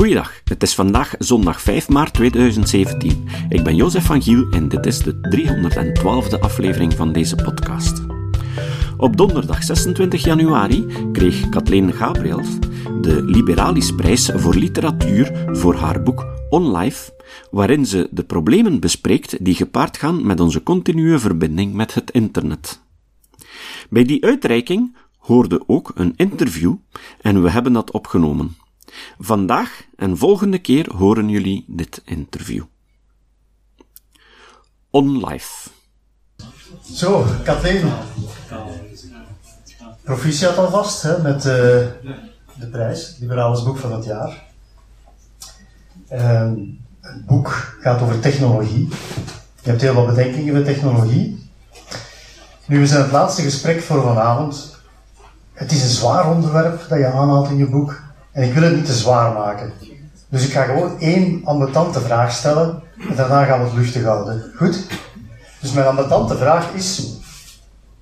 Goeiedag, het is vandaag zondag 5 maart 2017. Ik ben Jozef van Giel en dit is de 312e aflevering van deze podcast. Op donderdag 26 januari kreeg Kathleen Gabriels de Liberalisprijs voor literatuur voor haar boek On Life, waarin ze de problemen bespreekt die gepaard gaan met onze continue verbinding met het internet. Bij die uitreiking hoorde ook een interview en we hebben dat opgenomen. Vandaag en volgende keer horen jullie dit interview. On Life. Zo, Kathleen. Proficiat alvast hè, met uh, de prijs, Liberales Boek van het Jaar. Uh, het boek gaat over technologie. Je hebt heel wat bedenkingen met technologie. Nu, we zijn het laatste gesprek voor vanavond. Het is een zwaar onderwerp dat je aanhaalt in je boek. En ik wil het niet te zwaar maken. Dus ik ga gewoon één ambetante vraag stellen en daarna gaan we het luchtig houden. Goed? Dus mijn ambetante vraag is: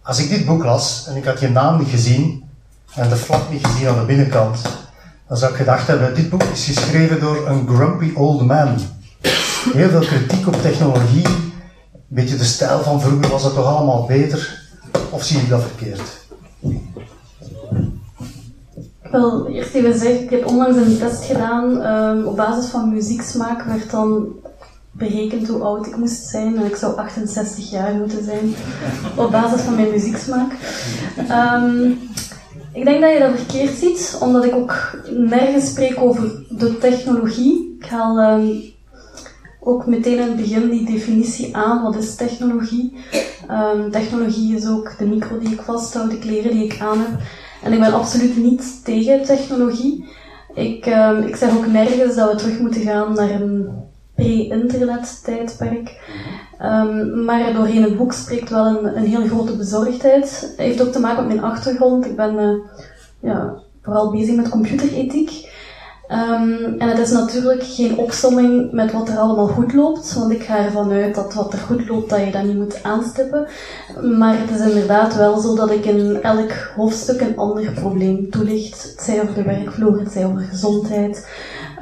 als ik dit boek las en ik had je naam niet gezien en de flap niet gezien aan de binnenkant, dan zou ik gedacht hebben: dit boek is geschreven door een grumpy old man. Heel veel kritiek op technologie, een beetje de stijl van vroeger was het toch allemaal beter, of zie ik dat verkeerd? Wil eerst even zeggen, ik heb onlangs een test gedaan. Um, op basis van muzieksmaak werd dan berekend hoe oud ik moest zijn. En ik zou 68 jaar moeten zijn. Op basis van mijn muzieksmaak. Um, ik denk dat je dat verkeerd ziet, omdat ik ook nergens spreek over de technologie. Ik haal um, ook meteen in het begin die definitie aan. Wat is technologie? technologie is ook de micro die ik vasthoud, de kleren die ik aan heb. En ik ben absoluut niet tegen technologie. Ik, uh, ik zeg ook nergens dat we terug moeten gaan naar een pre-internet tijdperk. Um, maar doorheen het boek spreekt wel een, een heel grote bezorgdheid. Het heeft ook te maken met mijn achtergrond. Ik ben uh, ja, vooral bezig met computerethiek. Um, en het is natuurlijk geen opsomming met wat er allemaal goed loopt, want ik ga ervan uit dat wat er goed loopt, dat je dat niet moet aanstippen. Maar het is inderdaad wel zo dat ik in elk hoofdstuk een ander probleem toelicht. Het zij over de werkvloer, het zij over gezondheid.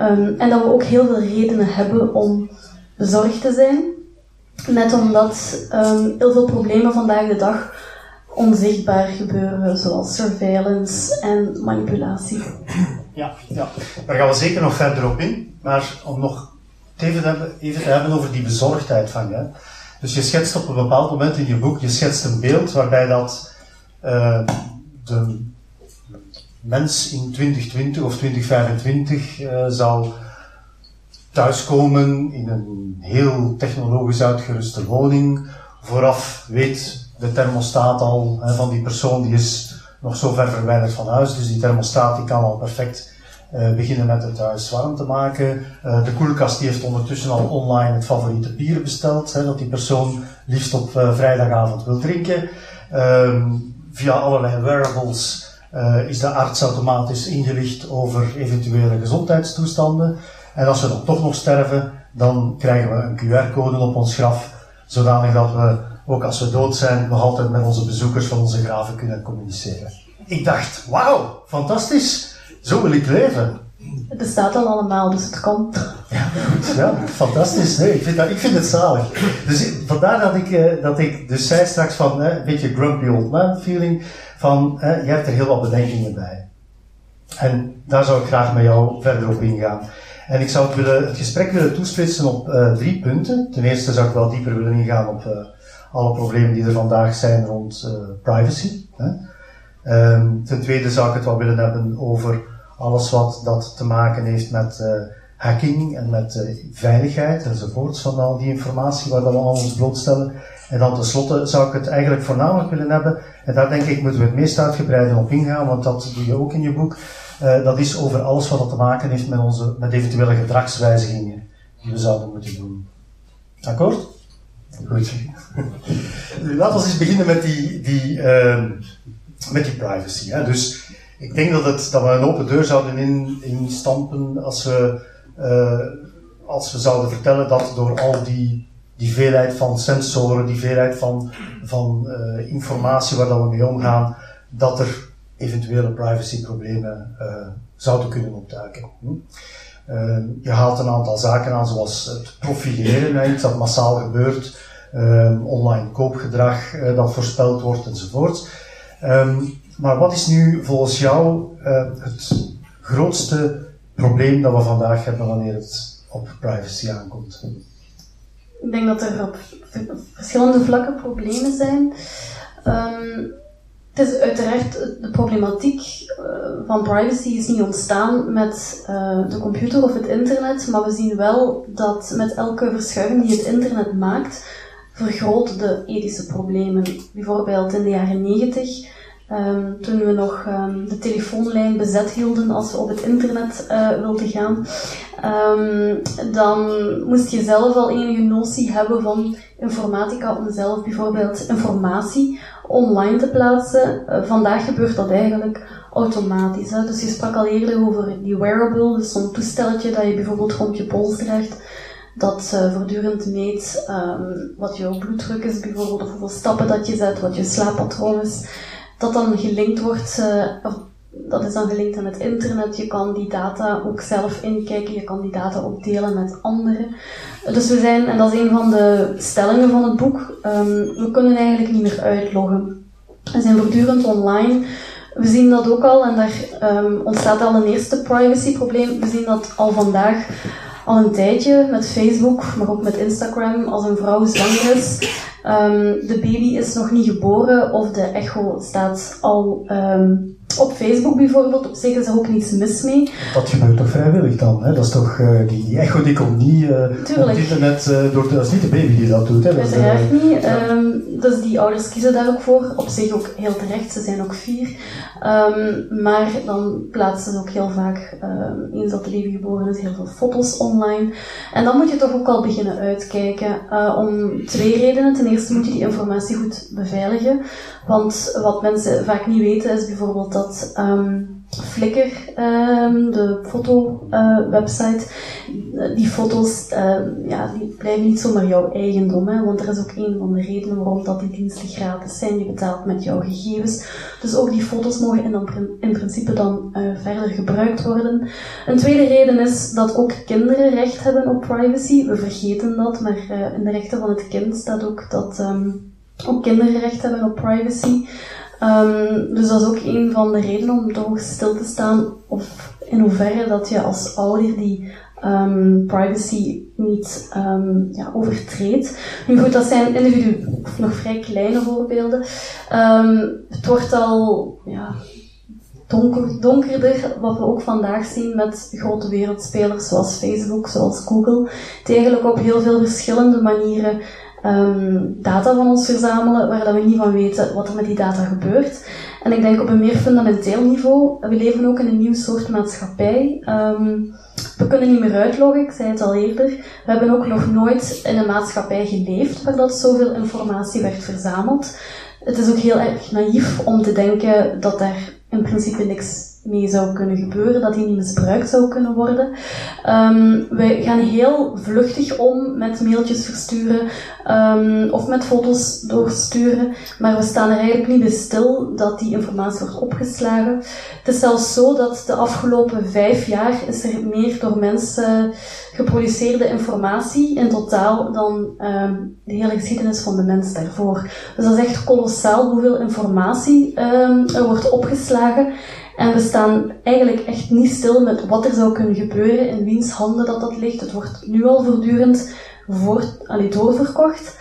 Um, en dat we ook heel veel redenen hebben om bezorgd te zijn. Net omdat um, heel veel problemen vandaag de dag onzichtbaar gebeuren, zoals surveillance en manipulatie. Ja, ja, daar gaan we zeker nog verder op in. Maar om nog even te hebben, even te hebben over die bezorgdheid van je. Dus je schetst op een bepaald moment in je boek, je schetst een beeld waarbij dat uh, de mens in 2020 of 2025 uh, zal thuiskomen in een heel technologisch uitgeruste woning. Vooraf weet de thermostaat al hè, van die persoon die is nog zo ver verwijderd van huis. Dus die thermostaat die kan al perfect uh, beginnen met het huis warm te maken. Uh, de koelkast die heeft ondertussen al online het favoriete bier besteld, hè, dat die persoon liefst op uh, vrijdagavond wil drinken. Ehm, via allerlei wearables is de arts automatisch ingelicht over eventuele gezondheidstoestanden. En als we dan toch nog sterven, dan krijgen we een QR-code op ons graf, zodanig dat we ook als we dood zijn, nog altijd met onze bezoekers van onze graven kunnen communiceren. Ik dacht, wauw, fantastisch, zo wil ik leven. Het bestaat al allemaal, dus het komt. Ja, goed, ja, fantastisch. Nee, ik, vind dat, ik vind het zalig. Dus vandaar dat ik, eh, dat ik dus zei straks van eh, een beetje grumpy old man feeling, van eh, je hebt er heel wat bedenkingen bij. En daar zou ik graag met jou verder op ingaan. En ik zou het, willen, het gesprek willen toesplitsen op uh, drie punten. Ten eerste zou ik wel dieper willen ingaan op uh, alle problemen die er vandaag zijn rond uh, privacy. Hè. Um, ten tweede zou ik het wel willen hebben over alles wat dat te maken heeft met uh, hacking en met uh, veiligheid enzovoorts van al die informatie waar we allemaal ons blootstellen. En dan tenslotte zou ik het eigenlijk voornamelijk willen hebben, en daar denk ik moeten we het meest uitgebreid op ingaan, want dat doe je ook in je boek. Dat is over alles wat dat te maken heeft met, onze, met eventuele gedragswijzigingen die we zouden moeten doen. Akkoord? Goed. Laten we eens beginnen met die, die, uh, met die privacy. Hè. Dus ik denk dat, het, dat we een open deur zouden in, instampen als we, uh, als we zouden vertellen dat door al die, die veelheid van sensoren, die veelheid van, van uh, informatie waar dat we mee omgaan, dat er eventuele privacyproblemen uh, zouden kunnen opduiken. Hm? Ehm, je haalt een aantal zaken aan, zoals het profileren, iets dat massaal gebeurt, ehm, online koopgedrag uh, dat voorspeld wordt enzovoort. Ehm, maar wat is nu volgens jou uh, het grootste probleem dat we vandaag hebben wanneer het op privacy aankomt? Ik denk dat er op verschillende vlakken problemen zijn. Het is uiteraard de problematiek uh, van privacy is niet ontstaan met uh, de computer of het internet, maar we zien wel dat met elke verschuiving die het internet maakt, vergroot de ethische problemen. Bijvoorbeeld in de jaren 90 Um, toen we nog um, de telefoonlijn bezet hielden als we op het internet uh, wilden gaan, um, dan moest je zelf al enige notie hebben van informatica om zelf bijvoorbeeld informatie online te plaatsen. Uh, vandaag gebeurt dat eigenlijk automatisch. Dus je sprak al eerder over die wearable, dus zo'n toestelletje dat je bijvoorbeeld rond je pols draagt dat uh, voortdurend meet um, wat jouw bloeddruk is, bijvoorbeeld, of hoeveel stappen dat je zet, wat je slaappatroon is dat dan gelinkt wordt, uh, dat is dan gelinkt aan het internet. Je kan die data ook zelf inkijken, je kan die data ook delen met anderen. Dus we zijn, en dat is een van de stellingen van het boek, um, we kunnen eigenlijk niet meer uitloggen. We zijn voortdurend online. We zien dat ook al, en daar um, ontstaat al een eerste privacy-probleem. We zien dat al vandaag al een tijdje met Facebook, maar ook met Instagram, als een vrouw zwanger is, um, de baby is nog niet geboren of de echo staat al op Facebook bijvoorbeeld, op zich is er ook niets mis mee. Dat gebeurt toch vrijwillig dan? Hè? Dat is toch, uh, die, die, echo die komt niet uh, op het internet uh, door, dat is niet de baby die dat doet. Hè? Uiteraard niet. Ja. Um, dus die ouders kiezen daar ook voor. Op zich ook heel terecht, ze zijn ook vier. Um, maar dan plaatsen ze ook heel vaak, um, eens dat de baby geboren is, heel veel foto's online. En dan moet je toch ook al beginnen uitkijken. om twee redenen. Ten eerste moet je die informatie goed beveiligen. Want wat mensen vaak niet weten is bijvoorbeeld dat um, Flickr, um, de foto-website, uh, die foto's, uh, ja, die blijven niet zomaar jouw eigendom. Hè, want er is ook een van de redenen waarom dat die diensten gratis zijn. Je betaalt met jouw gegevens. Dus ook die foto's mogen in, in principe dan uh, verder gebruikt worden. Een tweede reden is dat ook kinderen recht hebben op privacy. We vergeten dat, maar uh, in de rechten van het kind staat ook dat um, ook kinderen recht hebben op privacy. Um, dus dat is ook een van de redenen om toch stil te staan of in hoeverre dat je als ouder die um, privacy niet um, ja, overtreedt. Nu goed, dat zijn individu of nog vrij kleine voorbeelden. het wordt al ja, donker, donkerder, wat we ook vandaag zien met grote wereldspelers zoals Facebook, zoals Google, die eigenlijk op heel veel verschillende manieren um, data van ons verzamelen waar dat we niet van weten wat er met die data gebeurt. En ik denk op een meer fundamenteel niveau, we leven ook in een nieuw soort maatschappij. Um, we kunnen niet meer uitloggen, ik zei het al eerder. We hebben ook nog nooit in een maatschappij geleefd waar dat zoveel informatie werd verzameld. Het is ook heel erg naïef om te denken dat daar in principe niks mee zou kunnen gebeuren, dat die niet misbruikt zou kunnen worden. Um, wij gaan heel vluchtig om met mailtjes versturen um, of met foto's doorsturen, maar we staan er eigenlijk niet bij stil dat die informatie wordt opgeslagen. Het is zelfs zo dat de afgelopen vijf jaar is er meer door mensen geproduceerde informatie in totaal dan um, de hele geschiedenis van de mens daarvoor. Dus dat is echt kolossaal hoeveel informatie er wordt opgeslagen. En we staan eigenlijk echt niet stil met wat er zou kunnen gebeuren, in wiens handen dat dat ligt. Het wordt nu al voortdurend voor, allee, doorverkocht.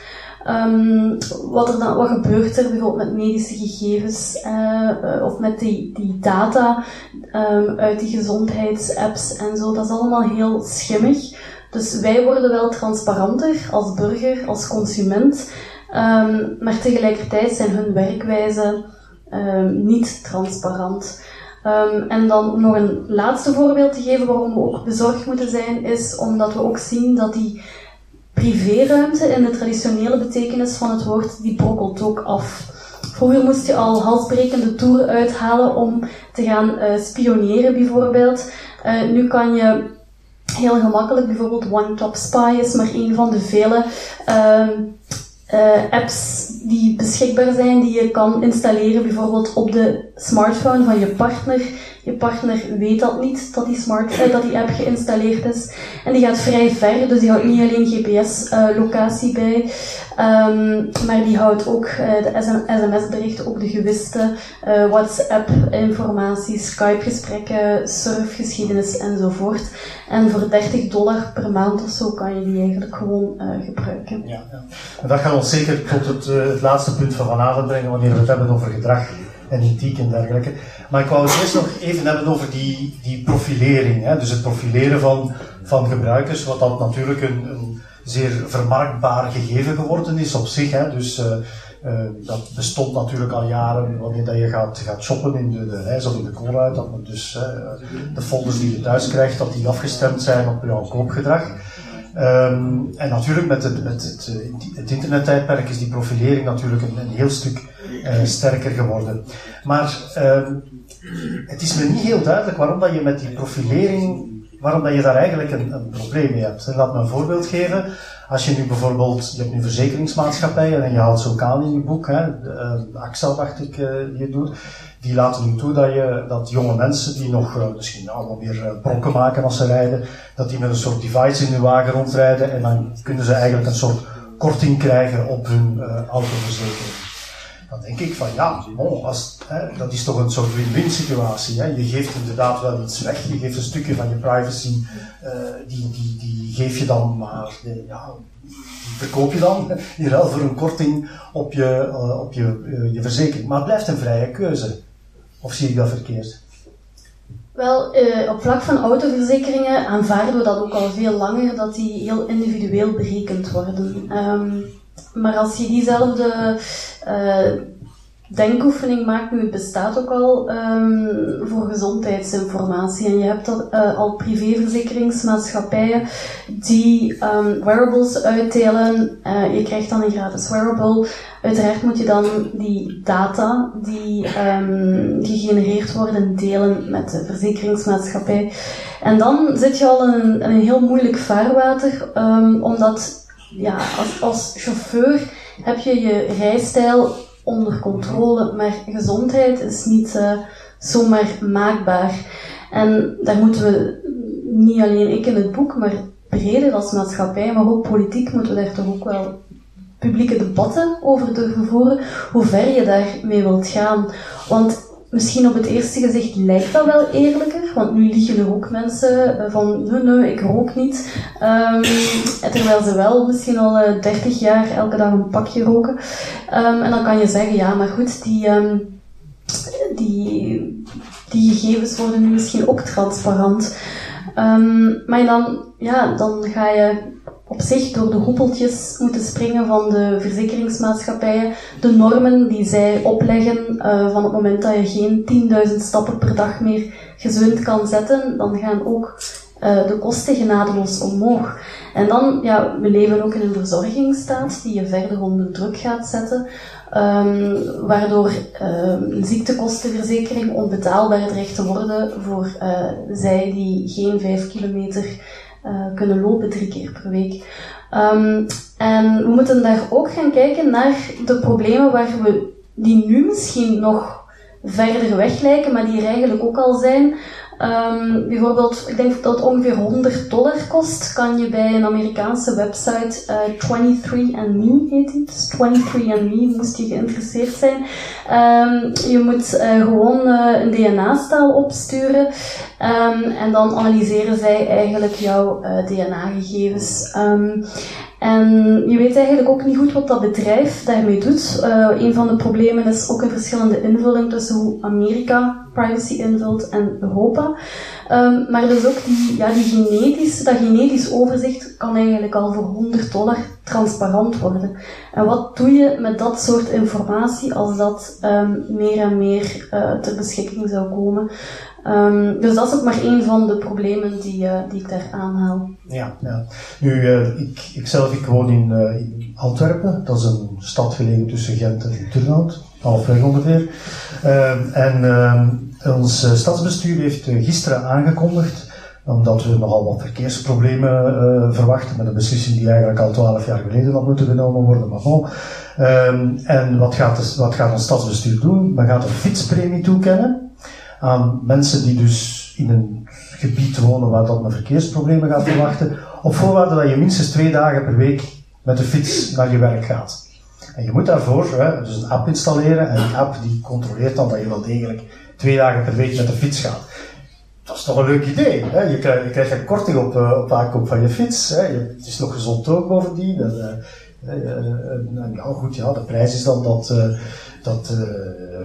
Um, wat, er dan, wat gebeurt er bijvoorbeeld met medische gegevens uh, of met die, die data um, uit die gezondheidsapps en zo? Dat is allemaal heel schimmig. Dus wij worden wel transparanter als burger, als consument, um, maar tegelijkertijd zijn hun werkwijzen niet transparant. Um, en dan om nog een laatste voorbeeld te geven waarom we ook bezorgd moeten zijn, is omdat we ook zien dat die privéruimte in de traditionele betekenis van het woord, die brokkelt ook af. Vroeger moest je al halsbrekende toeren uithalen om te gaan uh, spioneren bijvoorbeeld. Uh, nu kan je heel gemakkelijk, bijvoorbeeld One Top Spy is maar een van de vele uh, uh, apps die beschikbaar zijn, die je kan installeren bijvoorbeeld op de smartphone van je partner. Je partner weet dat niet, dat die, smart, eh, dat die app geïnstalleerd is. En die gaat vrij ver, dus die houdt niet alleen GPS-locatie bij, ehm, maar die houdt ook uh, de sms-berichten, ook de gewiste uh, WhatsApp-informatie, Skype-gesprekken, surfgeschiedenis enzovoort. En voor 30 dollar per maand of zo kan je die eigenlijk gewoon gebruiken. Ja, ja. En dat gaat ons zeker tot het, het laatste punt van vanavond brengen, wanneer we het hebben over gedrag en ethiek en dergelijke. Maar ik wou het eerst nog even hebben over die, die profilering. Hè? Dus het profileren van, van gebruikers, wat dat natuurlijk een, een zeer vermarktbaar gegeven geworden is op zich. Hè? Dus uh, uh, dat bestond natuurlijk al jaren wanneer dat je gaat, gaat shoppen in de, de reis of in de koolruit. Dat dus uh, de folders die je thuis krijgt, dat die afgestemd zijn op jouw koopgedrag. Um, en natuurlijk met het, het, het internettijdperk is die profilering natuurlijk een heel stuk uh, sterker geworden. Maar uh, het is me niet heel duidelijk waarom dat je met die profilering, waarom dat je daar eigenlijk een, een probleem mee hebt. Laat me een voorbeeld geven. Als je nu bijvoorbeeld, je hebt nu verzekeringsmaatschappijen en je haalt ze aan in je boek, hè, de, uh, dacht ik, uh, die het doet, die laten nu toe dat, je, dat jonge mensen die nog misschien allemaal weer brokken maken als ze rijden, dat die met een soort device in hun wagen rondrijden en dan kunnen ze eigenlijk een soort korting krijgen op hun autoverzekering. Dan denk ik van ja, bon, als, hè, dat is toch een soort win-win situatie. Hè. Je geeft inderdaad wel iets weg, je geeft een stukje van je privacy, uh, die, die, die geef je dan, maar de, ja, verkoop je dan in ruil voor een korting op je, uh, op je, uh, je verzekering. Maar het blijft een vrije keuze. Of zie ik dat verkeerd? Wel, op vlak van autoverzekeringen aanvaarden we dat ook al veel langer, dat die heel individueel berekend worden. Um, maar als je diezelfde uh, denkoefening maakt, nu bestaat ook al um, voor gezondheidsinformatie. En je hebt uh, al privéverzekeringsmaatschappijen die um, wearables uitdelen. Uh, je krijgt dan een gratis wearable. Uiteraard moet je dan die data die um, gegenereerd worden delen met de verzekeringsmaatschappij. En dan zit je al in in een heel moeilijk vaarwater, omdat ja, als, als chauffeur heb je je rijstijl onder controle, maar gezondheid is niet uh, zomaar maakbaar. En daar moeten we, niet alleen ik in het boek, maar breder als maatschappij, maar ook politiek, moeten we daar toch ook wel publieke debatten over durven voeren, hoe ver je daarmee wilt gaan. Want misschien op het eerste gezicht lijkt dat wel eerlijker, want nu liegen er ook mensen eh, van nee, nee, ik rook niet. Um, terwijl ze wel misschien al uh, 30 jaar elke dag een pakje roken. Um, en dan kan je zeggen, ja, maar goed, die, um, die, die gegevens worden nu misschien ook transparant. maar dan, ja, dan ga je op zich door de hoepeltjes moeten springen van de verzekeringsmaatschappijen. De normen die zij opleggen uh, van het moment dat je geen 10.000 stappen per dag meer gezond kan zetten, dan gaan ook uh, de kosten genadeloos omhoog. En dan, ja, we leven ook in een verzorgingsstaat die je verder onder druk gaat zetten, um, waardoor um, ziektekostenverzekering onbetaalbaar dreigt te worden voor uh, zij die geen 5 kilometer uh, kunnen lopen drie keer per week. Um, en we moeten daar ook gaan kijken naar de problemen waar we, die nu misschien nog verder weg lijken, maar die er eigenlijk ook al zijn. Um, bijvoorbeeld, ik denk dat het ongeveer 100 dollar kost, kan je bij een Amerikaanse website, uh, 23andMe heet die, dus 23andMe, moest je geïnteresseerd zijn. Um, je moet uh, gewoon uh, een DNA-staal opsturen um, en dan analyseren zij eigenlijk jouw DNA-gegevens. En je weet eigenlijk ook niet goed wat dat bedrijf daarmee doet. Een van de problemen is ook een verschillende invulling tussen hoe Amerika privacy invult en Europa. Um, maar dus ook die, ja, die genetisch, dat genetisch overzicht kan eigenlijk al voor 100 dollar transparant worden. En wat doe je met dat soort informatie als dat um, meer en meer uh, ter beschikking zou komen? Um, dus dat is ook maar één van de problemen die, uh, die ik daar aanhaal. Ja, ja. Nu, uh, ik, ik zelf ik woon in, in Antwerpen. Dat is een stad gelegen tussen Gent en Turnhout. Halfweg ongeveer. En ons stadsbestuur heeft gisteren aangekondigd omdat we nogal wat verkeersproblemen uh, verwachten met een beslissing die eigenlijk al twaalf jaar geleden had moeten genomen worden. Maar bon. En wat gaat, wat gaat ons stadsbestuur doen? Men gaat een fietspremie toekennen aan mensen die dus in een gebied wonen waar dat een verkeersproblemen gaat verwachten, op voorwaarde dat je minstens twee dagen per week met de fiets naar je werk gaat. En je moet daarvoor hè, dus een app installeren en die app die controleert dan dat je wel degelijk twee dagen per week met de fiets gaat. Dat is toch een leuk idee. Hè? Je, krijgt, een korting op, uh, op aankoop van je fiets. Hè? Het is nog gezond ook bovendien. En, uh, en, ja, goed, ja, de prijs is dan dat, dat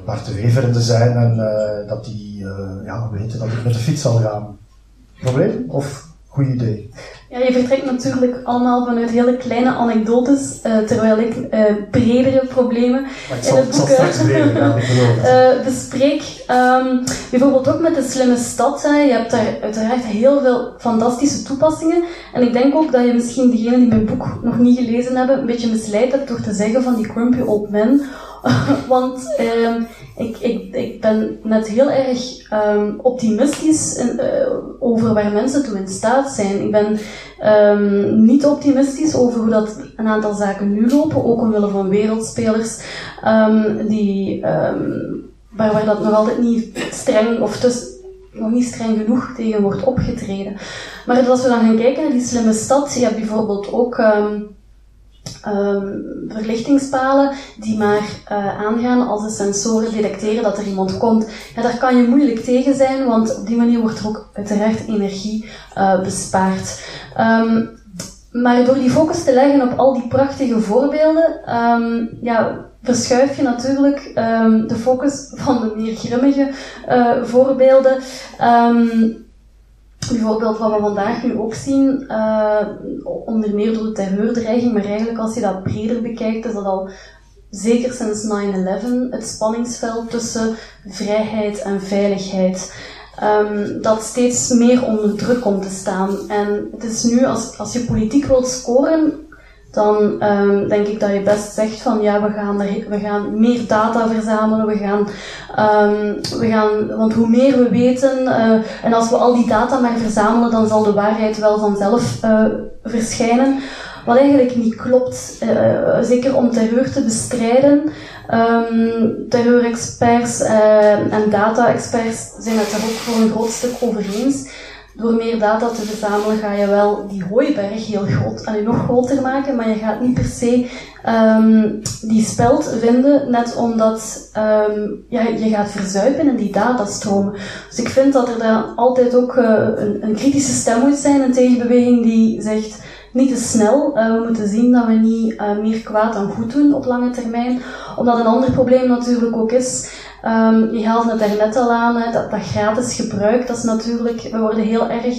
Bart de Wever zijn en dat die ja, weten dat ik met de fiets zal gaan. Probleem? Of goed idee? Ja, je vertrekt natuurlijk allemaal vanuit hele kleine anekdotes, uh, terwijl ik uh, bredere problemen in het boek uh, bespreek. Um, bijvoorbeeld ook met de slimme stad. Hè. Je hebt daar uiteraard heel veel fantastische toepassingen. En ik denk ook dat je misschien degenen die mijn boek nog niet gelezen hebben, een beetje misleid hebt door te zeggen van die grumpy old men Want um, ik, ik, ben net heel erg um, optimistisch in, uh, over waar mensen toe in staat zijn. Ik ben um, niet optimistisch over hoe dat een aantal zaken nu lopen, ook omwille van wereldspelers die, waar, waar dat nog altijd niet streng of dus nog niet streng genoeg tegen wordt opgetreden. Maar als we dan gaan kijken naar die slimme stad, je hebt bijvoorbeeld ook verlichtingspalen die maar uh, aangaan als de sensoren detecteren dat er iemand komt. Ja, daar kan je moeilijk tegen zijn, want op die manier wordt er ook uiteraard energie uh, bespaard. Um, maar door die focus te leggen op al die prachtige voorbeelden, um, ja, verschuif je natuurlijk de focus van de meer grimmige uh, voorbeelden. Bijvoorbeeld wat we vandaag nu ook zien, uh, onder meer door de terreurdreiging, maar eigenlijk als je dat breder bekijkt, is dat al zeker sinds 9-11 het spanningsveld tussen vrijheid en veiligheid. Um, dat steeds meer onder druk komt te staan. En het is nu, als, als je politiek wilt scoren, dan um, denk ik dat je best zegt van ja, we gaan, we gaan meer data verzamelen, we gaan, um, we gaan, want hoe meer we weten, uh, en als we al die data maar verzamelen, dan zal de waarheid wel vanzelf uh, verschijnen. Wat eigenlijk niet klopt, uh, zeker om terreur te bestrijden. Um, terreurexperts en data-experts zijn het er ook voor een groot stuk over eens door meer data te verzamelen ga je wel die hooiberg heel groot en nog groter maken, maar je gaat niet per se um, die speld vinden, net omdat um, ja, je gaat verzuipen in die datastromen. Dus ik vind dat er dan altijd ook uh, een, een, kritische stem moet zijn, een tegenbeweging die zegt niet te snel. Uh, we moeten zien dat we niet uh, meer kwaad dan goed doen op lange termijn. Omdat een ander probleem natuurlijk ook is Um, je het net al aan, dat, dat gratis gebruik, dat is natuurlijk, we worden heel erg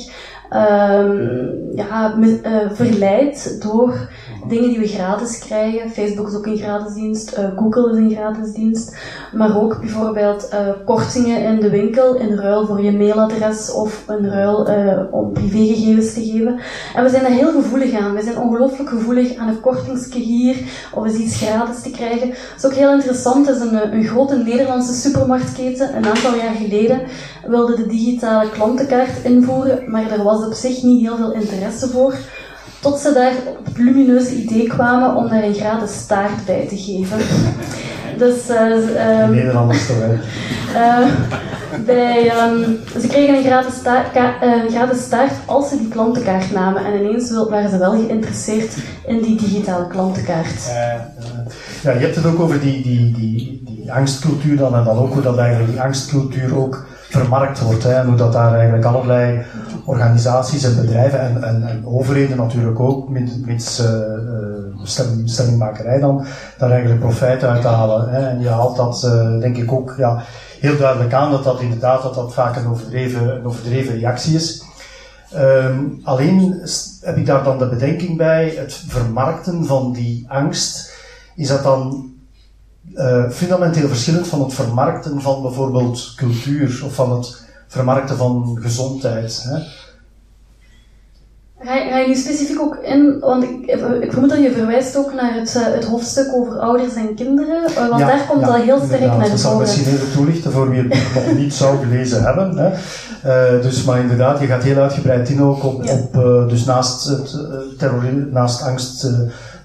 um, ja, uh, verleid door dingen die we gratis krijgen. Facebook is ook een gratis dienst, uh, Google is een gratis dienst, maar ook bijvoorbeeld uh, kortingen in de winkel in ruil voor je mailadres of in ruil om privégegevens te geven. En we zijn daar heel gevoelig aan. We zijn ongelooflijk gevoelig aan een kortingsje hier of eens iets gratis te krijgen. Dat is ook heel interessant. Het is een, een grote Nederlandse supermarktketen. Een aantal jaar geleden wilde de digitale klantenkaart invoeren, maar er was op zich niet heel veel interesse voor. Tot ze daar op het lumineuze idee kwamen om daar een gratis staart bij te geven. Dus, uh, um, Nederlanders toch? Uh, bij, um, ze kregen een gratis, staart, uh, gratis staart als ze die klantenkaart namen. En ineens waren ze wel geïnteresseerd in die digitale klantenkaart. ja, je hebt het ook over die, die, die, die angstcultuur dan. En dan ook hoe dat eigenlijk die angstcultuur ook vermarkt wordt. Hè, en hoe dat daar eigenlijk allerlei organisaties en bedrijven en, en, en overheden natuurlijk ook, met, met uh, stemmingmakerij dan, daar eigenlijk profijt uit halen. Hè. En je haalt dat uh, denk ik ook ja, heel duidelijk aan dat dat inderdaad dat dat vaak een overdreven, overdreven reactie is. Um, alleen heb ik daar dan de bedenking bij, het vermarkten van die angst, is dat dan fundamenteel verschillend van het vermarkten van bijvoorbeeld cultuur of van het vermarkten van gezondheid. Hè? Ga je, ga je nu specifiek ook in, want ik, ik vermoed dat je verwijst ook naar het, uh, het hoofdstuk over ouders en kinderen, uh, want daar komt ja, al heel sterk naar voren. Dat zal misschien even toelichten voor wie het nog niet zou gelezen hebben. Hè. Uh, dus, maar inderdaad, je gaat heel uitgebreid in ook op, ja. op dus naast, het, naast angst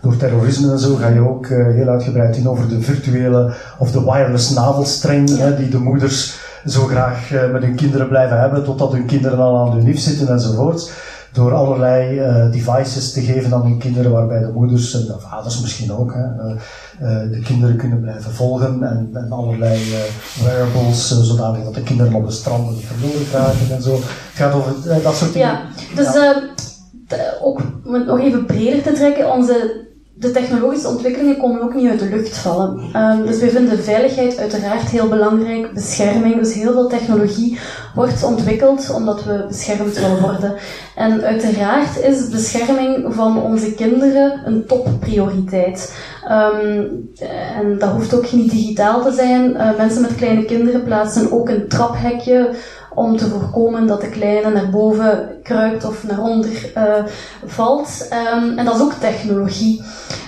door terrorisme en zo ga je ook heel uitgebreid in over de virtuele of de wireless navelstreng hè, die de moeders zo graag met hun kinderen blijven hebben, totdat hun kinderen al aan de unief zitten enzovoort door allerlei uh, devices te geven aan hun kinderen, waarbij de moeders en de vaders misschien ook hè, uh, uh, de kinderen kunnen blijven volgen en, en allerlei wearables, zodanig dat de kinderen op de stranden niet verloren raken en zo. Het gaat over dat soort dingen. Ja, dus ja. ook om het nog even breder te trekken, onze de technologische ontwikkelingen komen ook niet uit de lucht vallen. Um, dus we vinden veiligheid uiteraard heel belangrijk, bescherming. Dus heel veel technologie wordt ontwikkeld omdat we beschermd willen worden. En uiteraard is bescherming van onze kinderen een topprioriteit. Um, en dat hoeft ook niet digitaal te zijn. Uh, mensen met kleine kinderen plaatsen ook een traphekje om te voorkomen dat de kleine naar boven kruipt of naar onder uh, valt. Um, en dat is ook technologie.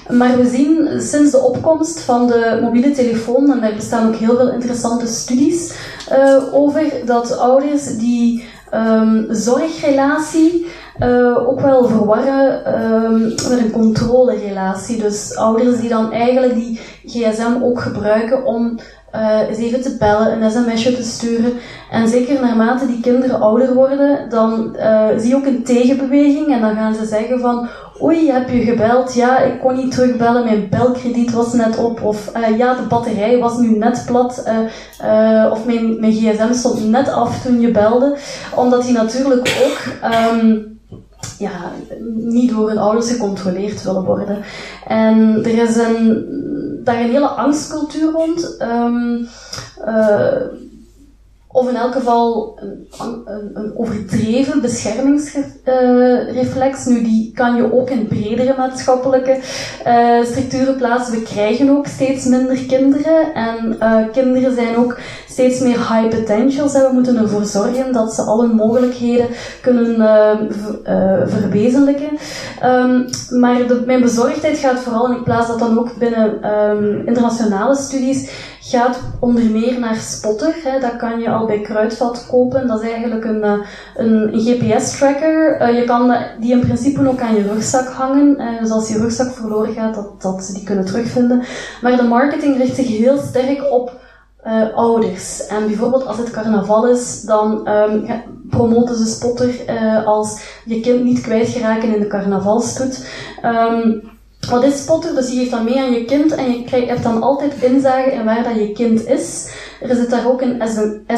Maar we zien sinds de opkomst van de mobiele telefoon, en daar bestaan ook heel veel interessante studies uh, over, dat ouders die um, zorgrelatie uh, ook wel verwarren um, met een controlerelatie. Dus ouders die dan eigenlijk die gsm ook gebruiken om uh, eens even te bellen, een sms'je te sturen. En zeker naarmate die kinderen ouder worden, dan uh, zie je ook een tegenbeweging en dan gaan ze zeggen van oei, heb je gebeld? Ja, ik kon niet terugbellen, mijn belkrediet was net op. Of uh, ja, de batterij was nu net plat. of mijn, mijn gsm stond net af toen je belde. Omdat die natuurlijk ook... Um, ja, niet door hun ouders gecontroleerd willen worden. En er is een daar een hele angstcultuur rond. Um, uh, of in elk geval een, een, een overdreven beschermingsreflex. nu, die kan je ook in bredere maatschappelijke uh, structuren plaatsen. We krijgen ook steeds minder kinderen. En uh, kinderen zijn ook steeds meer high potentials. En we moeten ervoor zorgen dat ze alle mogelijkheden kunnen uh, verwezenlijken. Um, maar mijn bezorgdheid gaat vooral, en ik plaats dat dan ook binnen um, internationale studies, gaat onder meer naar Spotter. Hè. Dat kan je al bij Kruidvat kopen. Dat is eigenlijk een, eh, een, GPS-tracker. Uh, je kan die in principe ook aan je rugzak hangen. Dus als je rugzak verloren gaat, dat, dat ze die kunnen terugvinden. Maar de marketing richt zich heel sterk op ouders. En bijvoorbeeld als het carnaval is, dan um, promoten ze Spotter als je kind niet kwijtgeraken in de carnavalstoet. Um, wat is spotter? Dus je geeft dan mee aan je kind en je krijgt, hebt dan altijd inzage in waar dat je kind is. Er zit daar ook een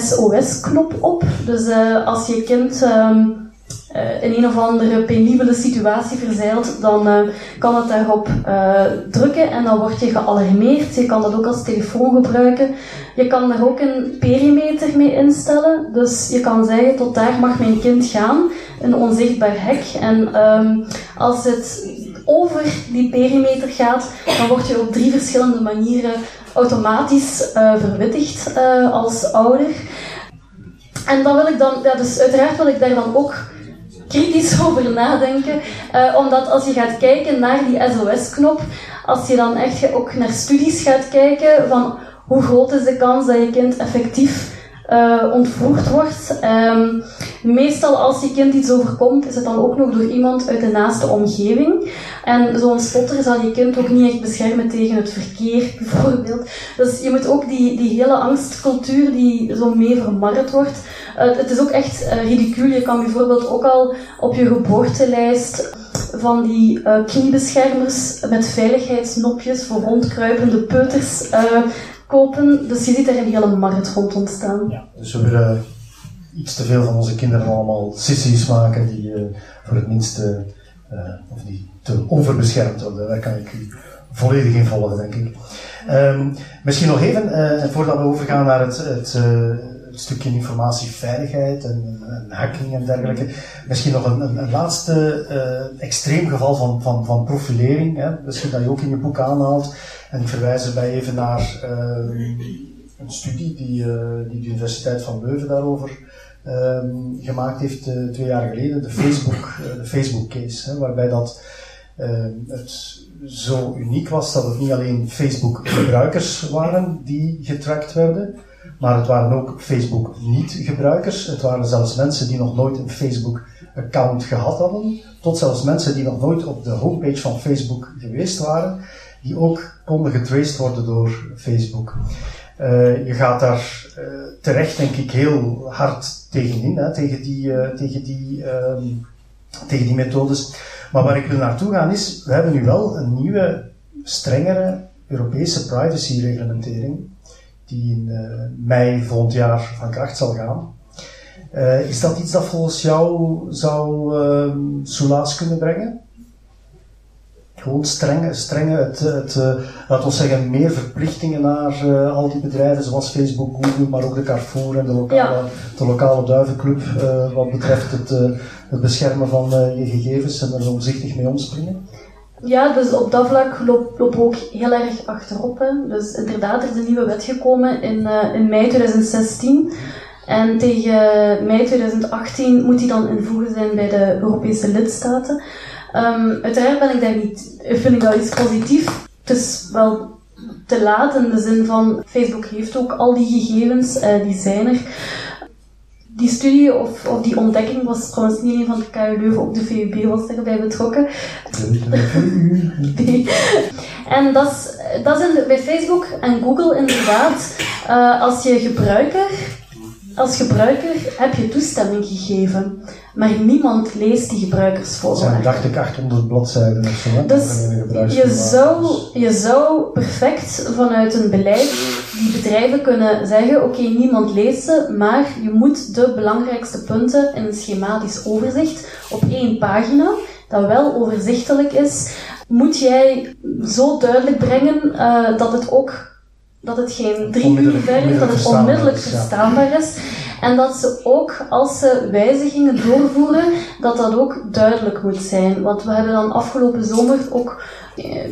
SOS-knop op. Dus uh, als je kind um, uh, in een of andere penibele situatie verzeilt, dan uh, kan het daarop drukken en dan word je gealarmeerd. Je kan dat ook als telefoon gebruiken. Je kan daar ook een perimeter mee instellen. Dus je kan zeggen, tot daar mag mijn kind gaan. Een onzichtbaar hek. En um, als het over die perimeter gaat, dan word je op drie verschillende manieren automatisch uh, verwittigd uh, als ouder. En dan wil ik dan, dus uiteraard wil ik daar dan ook kritisch over nadenken, uh, omdat als je gaat kijken naar die SOS-knop, als je dan echt ook naar studies gaat kijken van hoe groot is de kans dat je kind effectief uh, ontvoerd wordt. Um, meestal als je kind iets overkomt, is het dan ook nog door iemand uit de naaste omgeving. En zo'n spotter zal je kind ook niet echt beschermen tegen het verkeer, bijvoorbeeld. Dus je moet ook die, die hele angstcultuur die zo mee vermarkt wordt, uh, het is ook echt uh, ridicuul. Je kan bijvoorbeeld ook al op je geboortelijst van die kniebeschermers met veiligheidsnopjes voor rondkruipende peuters kopen. Dus je ziet er een hele markt rond ontstaan. Ja, dus we willen iets te veel van onze kinderen allemaal sissies maken die uh, voor het minste, uh, of die te onverbeschermd worden. Daar kan ik u volledig in volgen, denk ik. Um, misschien nog even, voordat we overgaan naar het, het stukje informatieveiligheid en, hacking en dergelijke, misschien nog een, laatste extreem geval van, van, van profilering, hè? misschien dat je ook in je boek aanhaalt. En ik verwijs erbij even naar ehm, een studie die, uh, die de Universiteit van Leuven daarover um, gemaakt heeft uh, twee jaar geleden, de Facebook, de Facebook case, hè, waarbij dat ehm, het zo uniek was dat het niet alleen Facebook gebruikers waren die getracked werden, maar het waren ook Facebook niet gebruikers. Het waren zelfs mensen die nog nooit een Facebook account gehad hadden, tot zelfs mensen die nog nooit op de homepage van Facebook geweest waren die ook konden getraced worden door Facebook. Uh, je gaat daar uh, terecht, denk ik, heel hard tegenin, hè, tegen, die, uh, tegen, die, um, tegen die methodes. Maar waar ik wil naartoe gaan is, we hebben nu wel een nieuwe, strengere Europese privacy-reglementering, die in mei volgend jaar van kracht zal gaan. is dat iets dat volgens jou zou uh, soelaas kunnen brengen? gewoon strenge, strenge het, het, uh, laten we zeggen, meer verplichtingen naar uh, al die bedrijven zoals Facebook, Google, maar ook de Carrefour en de lokale, ja. de lokale duivenclub wat betreft het, het beschermen van je gegevens en er omzichtig mee omspringen? Ja, dus op dat vlak lopen loop we ook heel erg achterop. Hè. Dus inderdaad, er is een nieuwe wet gekomen in, in mei 2016. En tegen mei 2018 moet die dan invoegen zijn bij de Europese lidstaten. Um, uiteraard ben ik daar niet, vind ik dat iets positiefs. Het is wel te laat in de zin van Facebook heeft ook al die gegevens, uh, die zijn er. Die studie of, of die ontdekking was trouwens niet een van de KU Leuven, ook de VUB was erbij betrokken. nee. En dat is, dat is in, bij Facebook en Google inderdaad, uh, als je gebruiker als gebruiker heb je toestemming gegeven, maar niemand leest die gebruikersvoorwaarden. Dat zijn, dacht ik, 800 bladzijden of zo. Dus je zou, je zou perfect vanuit een beleid die bedrijven kunnen zeggen, oké, okay, niemand leest ze, maar je moet de belangrijkste punten in een schematisch overzicht op één pagina, dat wel overzichtelijk is, moet jij zo duidelijk brengen uh, dat het ook dat het geen drie uur ver is, dat het onmiddellijk verstaanbaar is. En dat ze ook, als ze wijzigingen doorvoeren, dat dat ook duidelijk moet zijn. Want we hebben dan afgelopen zomer ook,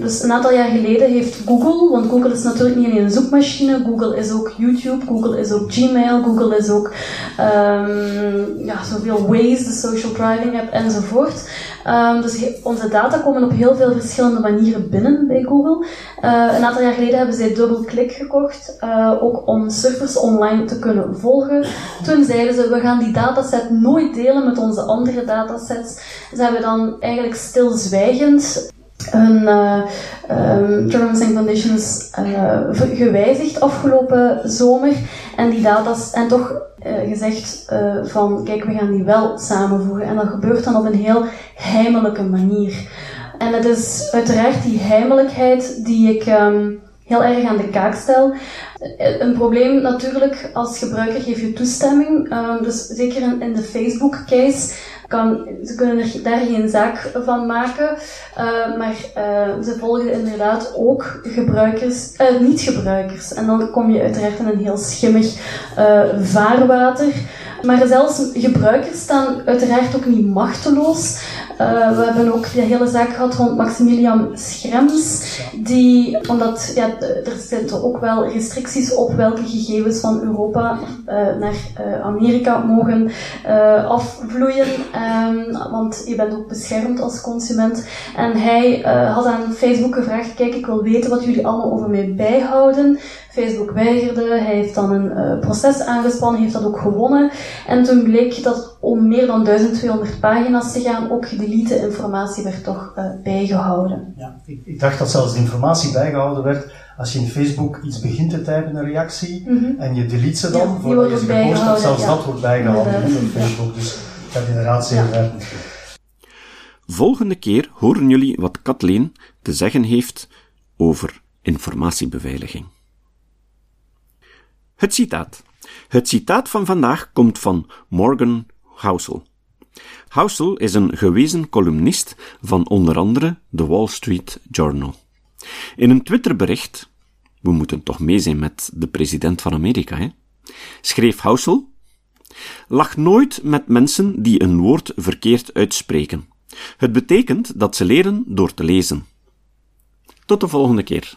dus een aantal jaar geleden heeft Google, want Google is natuurlijk niet alleen een zoekmachine, Google is ook YouTube, Google is ook Gmail, Google is ook um, ja, zoveel Waze, de social driving app enzovoort. Um, dus onze data komen op heel veel verschillende manieren binnen bij Google. Uh, een aantal jaar geleden hebben zij DoubleClick gekocht, uh, ook om surfers online te kunnen volgen. Toen zeiden ze, we gaan die dataset nooit delen met onze andere datasets. Ze hebben dan eigenlijk stilzwijgend hun uh, um, terms and conditions uh, gewijzigd afgelopen zomer. En die data's, en toch uh, gezegd van, kijk, we gaan die wel samenvoegen. En dat gebeurt dan op een heel heimelijke manier. En het is uiteraard die heimelijkheid die ik um, heel erg aan de kaak stel. Een probleem natuurlijk, als gebruiker geef je toestemming. Um, dus zeker in, in de Facebook-case kan, ze kunnen daar geen zaak van maken, uh, maar uh, ze volgen inderdaad ook gebruikers, uh, niet-gebruikers. En dan kom je uiteraard in een heel schimmig vaarwater. Maar zelfs gebruikers staan uiteraard ook niet machteloos. Uh, we hebben ook de hele zaak gehad rond Maximilian Schrems, die, omdat ja, er zitten ook wel restricties op welke gegevens van Europa uh, naar uh, Amerika mogen afvloeien, um, want je bent ook beschermd als consument. En hij had aan Facebook gevraagd, kijk, ik wil weten wat jullie allemaal over mij bijhouden. Facebook weigerde, hij heeft dan een uh, proces aangespannen, heeft dat ook gewonnen. En toen bleek dat om meer dan 1200 pagina's te gaan, ook gedelete informatie werd toch uh, bijgehouden. Ja, ik, ik, dacht dat zelfs de informatie bijgehouden werd als je in Facebook iets begint te typen, een reactie, mm -hmm. en je delete ze dan, ja, voordat je ze gepost hebt, zelfs ja. dat wordt bijgehouden op Facebook. Dus dat inderdaad zeer ja. Volgende keer horen jullie wat Kathleen te zeggen heeft over informatiebeveiliging. Het citaat. Het citaat van vandaag komt van Morgan Housel. Housel is een gewezen columnist van onder andere The Wall Street Journal. In een Twitterbericht, we moeten toch mee zijn met de president van Amerika, hè, schreef Housel: Lach nooit met mensen die een woord verkeerd uitspreken. Het betekent dat ze leren door te lezen. Tot de volgende keer.